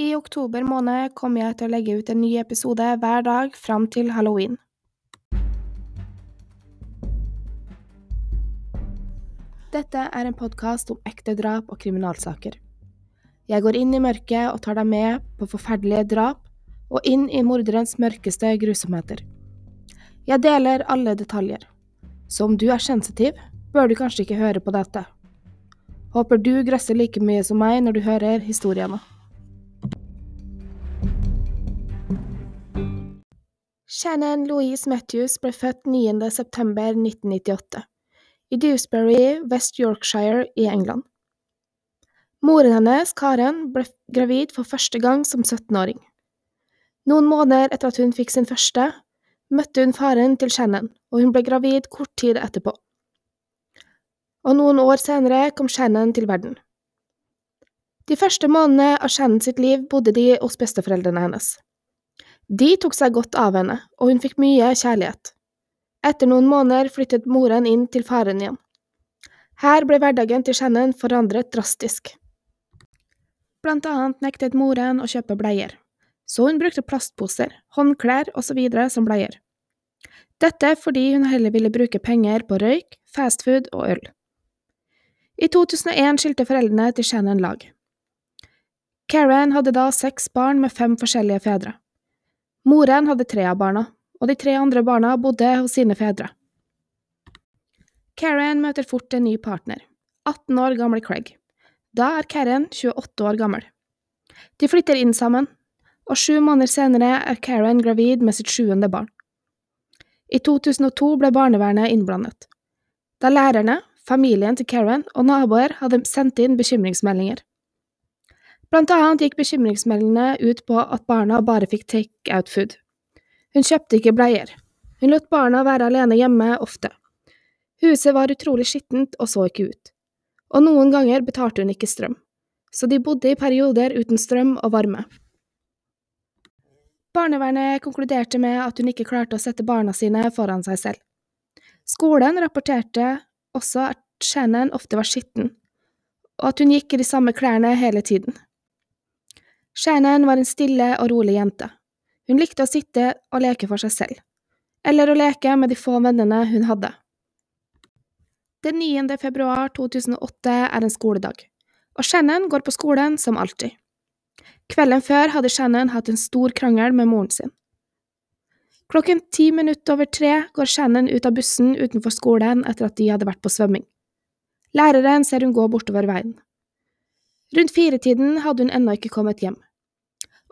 I oktober måned kommer jeg til å legge ut en ny episode hver dag fram til halloween. Dette er en podkast om ekte drap og kriminalsaker. Jeg går inn i mørket og tar deg med på forferdelige drap og inn i morderens mørkeste grusomheter. Jeg deler alle detaljer, så om du er sensitiv, bør du kanskje ikke høre på dette. Håper du grøsser like mye som meg når du hører historiene. Shannon Louise Matthews ble født 9. september 1998 i Dewsbury, West Yorkshire i England. Moren hennes, Karen, ble gravid for første gang som 17-åring. Noen måneder etter at hun fikk sin første, møtte hun faren til Shannon, og hun ble gravid kort tid etterpå. Og noen år senere kom Shannon til verden. De første månedene av Shannon sitt liv bodde de hos besteforeldrene hennes. De tok seg godt av henne, og hun fikk mye kjærlighet. Etter noen måneder flyttet moren inn til faren igjen. Her ble hverdagen til Shannon forandret drastisk. Blant annet nektet moren å kjøpe bleier, så hun brukte plastposer, håndklær osv. som bleier. Dette fordi hun heller ville bruke penger på røyk, fastfood og øl. I 2001 skilte foreldrene til Shannon lag. Karen hadde da seks barn med fem forskjellige fedre. Moren hadde tre av barna, og de tre andre barna bodde hos sine fedre. Karen møter fort en ny partner, 18 år gamle Craig. Da er Karen 28 år gammel. De flytter inn sammen, og sju måneder senere er Karen gravid med sitt sjuende barn. I 2002 ble barnevernet innblandet. Da lærerne, familien til Karen og naboer hadde sendt inn bekymringsmeldinger. Blant annet gikk bekymringsmeldingene ut på at barna bare fikk take out food. Hun kjøpte ikke bleier. Hun lot barna være alene hjemme ofte. Huset var utrolig skittent og så ikke ut. Og noen ganger betalte hun ikke strøm, så de bodde i perioder uten strøm og varme. Barnevernet konkluderte med at hun ikke klarte å sette barna sine foran seg selv. Skolen rapporterte også at Shannon ofte var skitten, og at hun gikk i de samme klærne hele tiden. Shannon var en stille og rolig jente. Hun likte å sitte og leke for seg selv, eller å leke med de få vennene hun hadde. Den 9. februar 2008 er en skoledag, og Shannon går på skolen som alltid. Kvelden før hadde Shannon hatt en stor krangel med moren sin. Klokken ti minutter over tre går Shannon ut av bussen utenfor skolen etter at de hadde vært på svømming. Læreren ser hun gå bortover veien. Rundt firetiden hadde hun ennå ikke kommet hjem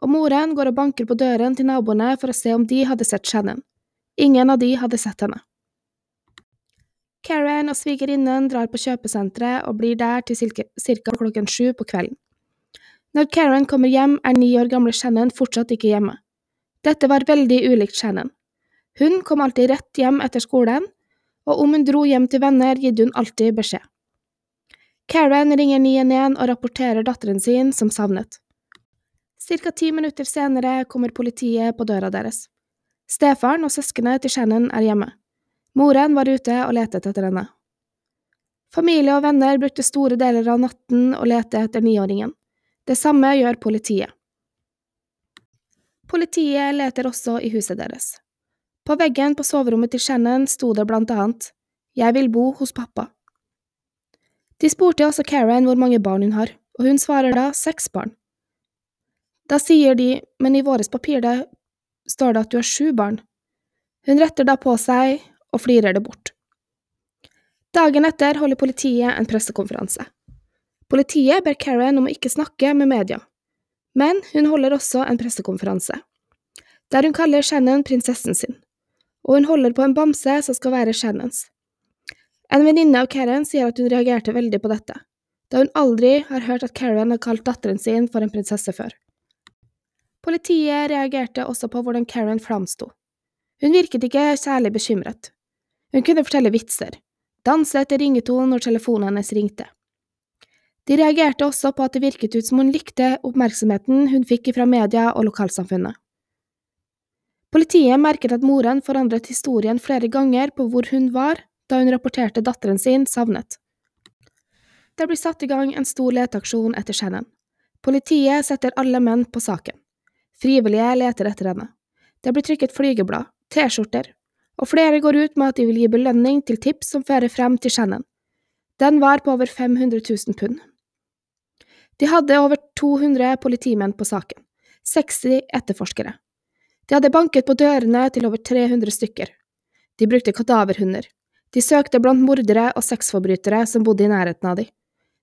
og moren går og banker på døren til naboene for å se om de hadde sett Shannon. Ingen av de hadde sett henne. Karen og svigerinnen drar på kjøpesenteret og blir der til ca. klokken sju på kvelden. Når Karen kommer hjem, er ni år gamle Shannon fortsatt ikke hjemme. Dette var veldig ulikt Shannon. Hun kom alltid rett hjem etter skolen, og om hun dro hjem til venner, gitt hun alltid beskjed. Karen ringer 911 og rapporterer datteren sin som savnet. Cirka ti minutter senere kommer politiet på døra deres. Stefaren og søskenet til Shannon er hjemme. Moren var ute og lette etter henne. Familie og venner brukte store deler av natten å lete etter niåringen. Det samme gjør politiet. Politiet leter også i huset deres. På veggen på soverommet til Shannon sto det blant annet Jeg vil bo hos pappa. De spurte også Karen hvor mange barn hun har, og hun svarer da seks barn. Da sier de, men i våres papir det står det at du har sju barn. Hun retter da på seg og flirer det bort. Dagen etter holder politiet en pressekonferanse. Politiet ber Karen om å ikke snakke med media, men hun holder også en pressekonferanse, der hun kaller Shannon prinsessen sin, og hun holder på en bamse som skal være Shannons. En venninne av Karen sier at hun reagerte veldig på dette, da hun aldri har hørt at Karen har kalt datteren sin for en prinsesse før. Politiet reagerte også på hvordan Karen framsto. Hun virket ikke særlig bekymret. Hun kunne fortelle vitser, danse etter ringetonen når telefonen hennes ringte. De reagerte også på at det virket ut som hun likte oppmerksomheten hun fikk fra media og lokalsamfunnet. Politiet merket at moren forandret historien flere ganger på hvor hun var da hun rapporterte datteren sin savnet. Det blir satt i gang en stor leteaksjon etter Shannon. Politiet setter alle menn på saken. Frivillige leter etter henne. Det blir trykket flygeblad, T-skjorter, og flere går ut med at de vil gi belønning til tips som fører frem til Shannon. Den var på over 500 000 pund. De hadde over 200 politimenn på saken, 60 etterforskere. De hadde banket på dørene til over 300 stykker. De brukte kadaverhunder. De søkte blant mordere og sexforbrytere som bodde i nærheten av dem.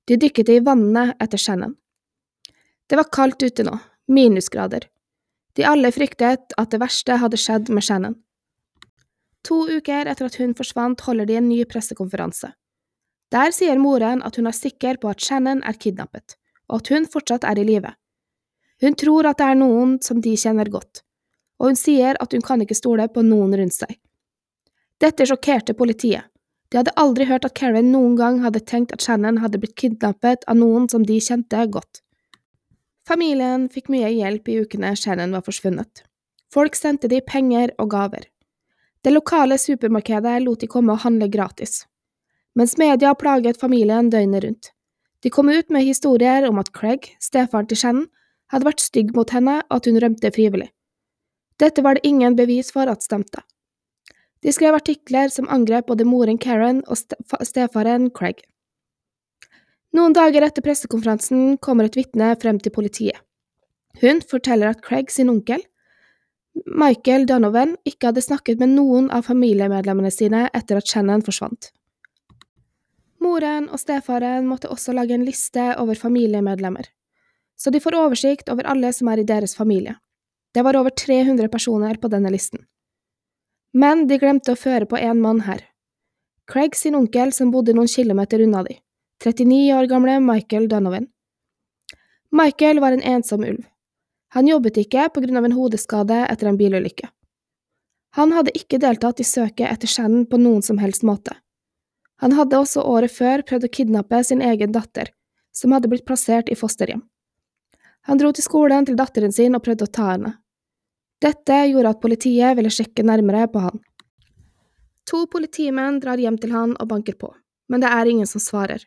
De dykket i vannene etter Shannon. Det var kaldt ute nå, minusgrader. De alle fryktet at det verste hadde skjedd med Shannon. To uker etter at hun forsvant, holder de en ny pressekonferanse. Der sier moren at hun er sikker på at Shannon er kidnappet, og at hun fortsatt er i live. Hun tror at det er noen som de kjenner godt, og hun sier at hun kan ikke stole på noen rundt seg. Dette sjokkerte politiet. De hadde aldri hørt at Karen noen gang hadde tenkt at Shannon hadde blitt kidnappet av noen som de kjente godt. Familien fikk mye hjelp i ukene Shannon var forsvunnet. Folk sendte de penger og gaver. Det lokale supermarkedet lot de komme og handle gratis. Mens media plaget familien døgnet rundt. De kom ut med historier om at Craig, stefaren til Shannon, hadde vært stygg mot henne og at hun rømte frivillig. Dette var det ingen bevis for at stemte. De skrev artikler som angrep både moren Karen og stefaren Craig. Noen dager etter pressekonferansen kommer et vitne frem til politiet. Hun forteller at Craig sin onkel, Michael Donovan, ikke hadde snakket med noen av familiemedlemmene sine etter at Shannon forsvant. Moren og stefaren måtte også lage en liste over familiemedlemmer, så de får oversikt over alle som er i deres familie. Det var over 300 personer på denne listen. Men de glemte å føre på én mann her. Craig sin onkel som bodde noen kilometer unna de. 39 år gamle Michael Donovan. Michael var en ensom ulv. Han jobbet ikke på grunn av en hodeskade etter en bilulykke. Han hadde ikke deltatt i søket etter Shannon på noen som helst måte. Han hadde også året før prøvd å kidnappe sin egen datter, som hadde blitt plassert i fosterhjem. Han dro til skolen til datteren sin og prøvde å ta henne. Dette gjorde at politiet ville sjekke nærmere på han. To politimenn drar hjem til han og banker på, men det er ingen som svarer.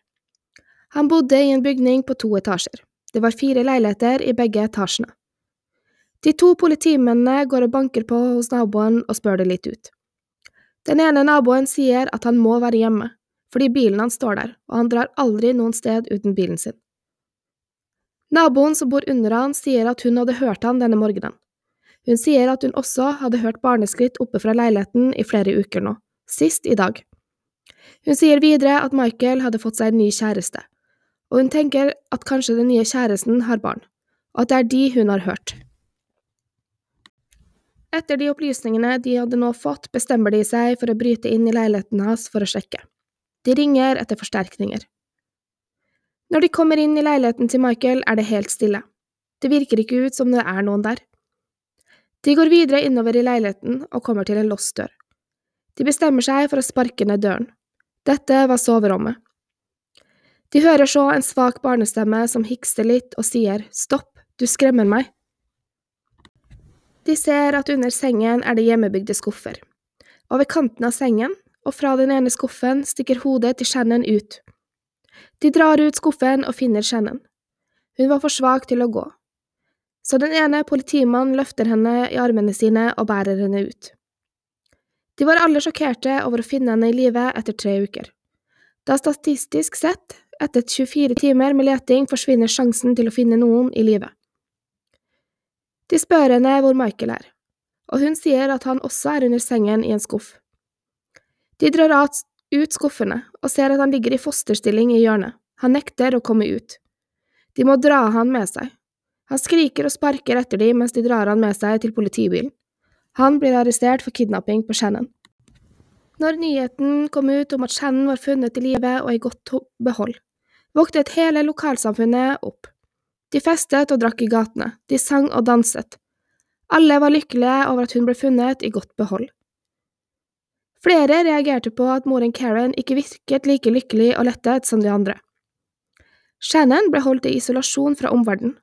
Han bodde i en bygning på to etasjer. Det var fire leiligheter i begge etasjene. De to politimennene går og banker på hos naboen og spør det litt ut. Den ene naboen sier at han må være hjemme, fordi bilen hans står der, og han drar aldri noen sted uten bilen sin. Naboen som bor under han, sier at hun hadde hørt han denne morgenen. Hun sier at hun også hadde hørt barneskritt oppe fra leiligheten i flere uker nå, sist i dag. Hun sier videre at Michael hadde fått seg en ny kjæreste, og hun tenker at kanskje den nye kjæresten har barn, og at det er de hun har hørt. Etter de opplysningene de hadde nå fått, bestemmer de seg for å bryte inn i leiligheten hans for å sjekke. De ringer etter forsterkninger. Når de kommer inn i leiligheten til Michael, er det helt stille. Det virker ikke ut som det er noen der. De går videre innover i leiligheten og kommer til en låst dør. De bestemmer seg for å sparke ned døren. Dette var soverommet. De hører så en svak barnestemme som hikster litt og sier stopp, du skremmer meg. De ser at under sengen er det hjemmebygde skuffer. Over kanten av sengen, og fra den ene skuffen, stikker hodet til Shannon ut. De drar ut skuffen og finner Shannon. Hun var for svak til å gå. Så den ene politimannen løfter henne i armene sine og bærer henne ut. De var alle sjokkerte over å finne henne i live etter tre uker. Da statistisk sett etter 24 timer med leting forsvinner sjansen til å finne noen i live. De spør henne hvor Michael er, og hun sier at han også er under sengen i en skuff. De drar ut skuffene og ser at han ligger i fosterstilling i hjørnet, han nekter å komme ut. De må dra han med seg. Han skriker og sparker etter dem mens de drar han med seg til politibilen. Han blir arrestert for kidnapping på Shannon. Når nyheten kom ut om at Shannon var funnet i live og i godt behold, voktet hele lokalsamfunnet opp. De festet og drakk i gatene, de sang og danset. Alle var lykkelige over at hun ble funnet i godt behold. Flere reagerte på at moren Karen ikke virket like lykkelig og lettet som de andre. Shannon ble holdt i isolasjon fra omverdenen.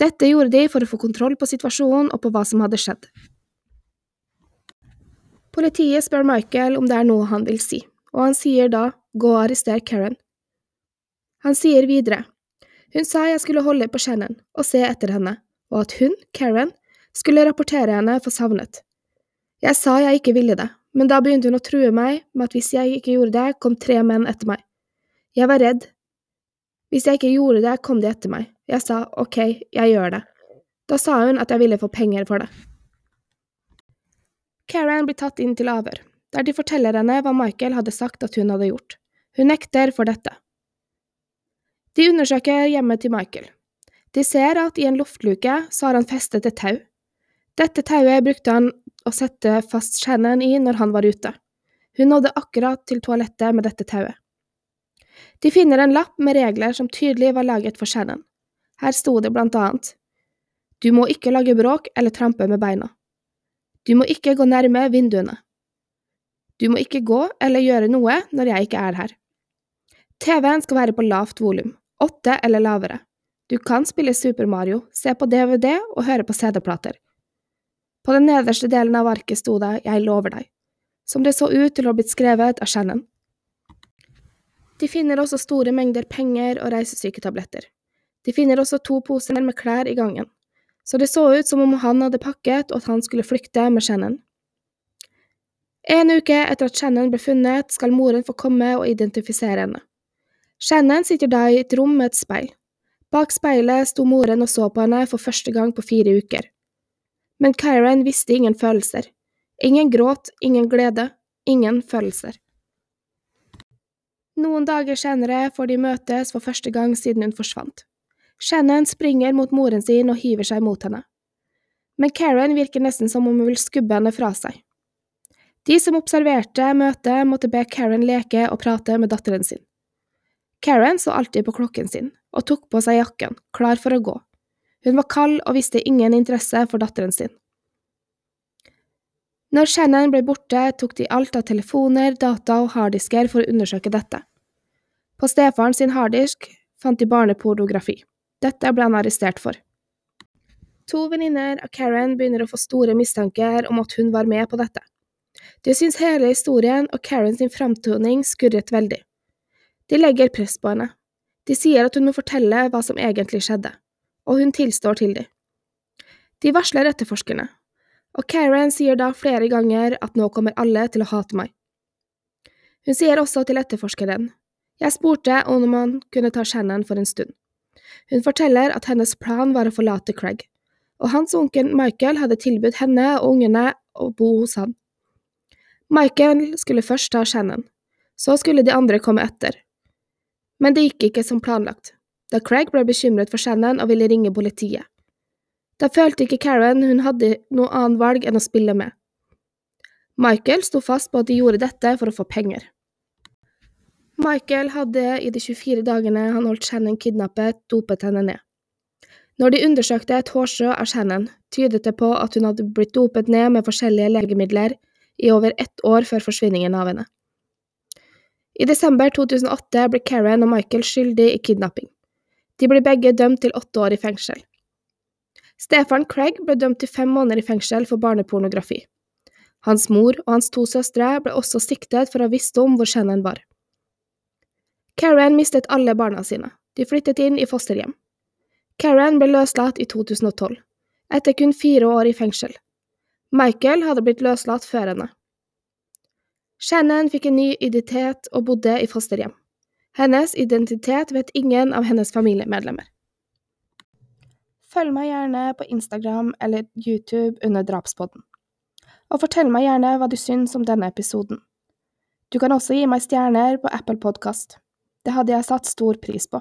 Dette gjorde de for å få kontroll på situasjonen og på hva som hadde skjedd. Politiet spør Michael om det er noe han vil si, og han sier da gå og arrester Karen. Han sier videre, Hun sa jeg skulle holde på Shannon og se etter henne, og at hun, Karen, skulle rapportere henne for savnet. Jeg sa jeg ikke ville det, men da begynte hun å true meg med at hvis jeg ikke gjorde det, kom tre menn etter meg. Jeg var redd. Hvis jeg ikke gjorde det, kom de etter meg. Jeg sa ok, jeg gjør det. Da sa hun at jeg ville få penger for det. Karen blir tatt inn til avhør, der de forteller henne hva Michael hadde sagt at hun hadde gjort. Hun nekter for dette. De undersøker hjemmet til Michael. De ser at i en luftluke så har han festet et tau. Dette tauet brukte han å sette fast Shannon i når han var ute. Hun nådde akkurat til toalettet med dette tauet. De finner en lapp med regler som tydelig var laget for Shannon. Her sto det blant annet Du må ikke lage bråk eller trampe med beina. Du må ikke gå nærme vinduene. Du må ikke gå eller gjøre noe når jeg ikke er her. TV-en skal være på lavt volum, åtte eller lavere. Du kan spille Super Mario, se på DVD og høre på CD-plater. På den nederste delen av arket sto det Jeg lover deg, som det så ut til å ha blitt skrevet av Shannon. De finner også store mengder penger og reisesyketabletter. De finner også to poser med klær i gangen, så det så ut som om han hadde pakket og at han skulle flykte med Shannon. En uke etter at Shannon ble funnet, skal moren få komme og identifisere henne. Shannon sitter da i et rom med et speil. Bak speilet sto moren og så på henne for første gang på fire uker. Men Kyran visste ingen følelser. Ingen gråt, ingen glede, ingen følelser. Noen dager senere får de møtes for første gang siden hun forsvant. Shannon springer mot moren sin og hiver seg mot henne. Men Karen virker nesten som om hun vil skubbe henne fra seg. De som observerte møtet, måtte be Karen leke og prate med datteren sin. Karen så alltid på klokken sin og tok på seg jakken, klar for å gå. Hun var kald og viste ingen interesse for datteren sin. Når Shannon ble borte, tok de alt av telefoner, data og harddisker for å undersøke dette. På stefaren sin harddisk fant de barnepornografi. Dette ble han arrestert for. To venninner av Karen begynner å få store mistanker om at hun var med på dette. De syns hele historien og Karen sin framtoning skurret veldig. De legger press på henne. De sier at hun må fortelle hva som egentlig skjedde, og hun tilstår til dem. De varsler etterforskerne, og Karen sier da flere ganger at nå kommer alle til å hate meg. Hun sier også til etterforskeren, jeg spurte om man kunne ta Shannon for en stund. Hun forteller at hennes plan var å forlate Craig, og hans onkel Michael hadde tilbudt henne og ungene å bo hos han. Michael skulle først ta Shannon, så skulle de andre komme etter, men det gikk ikke som planlagt, da Craig ble bekymret for Shannon og ville ringe politiet. Da følte ikke Karen hun hadde noe annet valg enn å spille med. Michael sto fast på at de gjorde dette for å få penger. Michael hadde i de 24 dagene han holdt Shannon kidnappet, dopet henne ned. Når de undersøkte et hårstrå av Shannon, tydet det på at hun hadde blitt dopet ned med forskjellige legemidler i over ett år før forsvinningen av henne. I desember 2008 ble Karen og Michael skyldig i kidnapping. De ble begge dømt til åtte år i fengsel. Stefan Craig ble dømt til fem måneder i fengsel for barnepornografi. Hans mor og hans to søstre ble også siktet for å ha visst om hvor Shannon var. Karen mistet alle barna sine. De flyttet inn i fosterhjem. Karen ble løslatt i 2012, etter kun fire år i fengsel. Michael hadde blitt løslatt før henne. Shannon fikk en ny identitet og bodde i fosterhjem. Hennes identitet vet ingen av hennes familiemedlemmer. Følg meg gjerne på Instagram eller YouTube under Drapspodden. Og fortell meg gjerne hva du syns om denne episoden. Du kan også gi meg stjerner på Apple Podkast. Det hadde jeg satt stor pris på.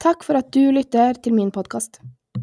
Takk for at du lytter til min podkast.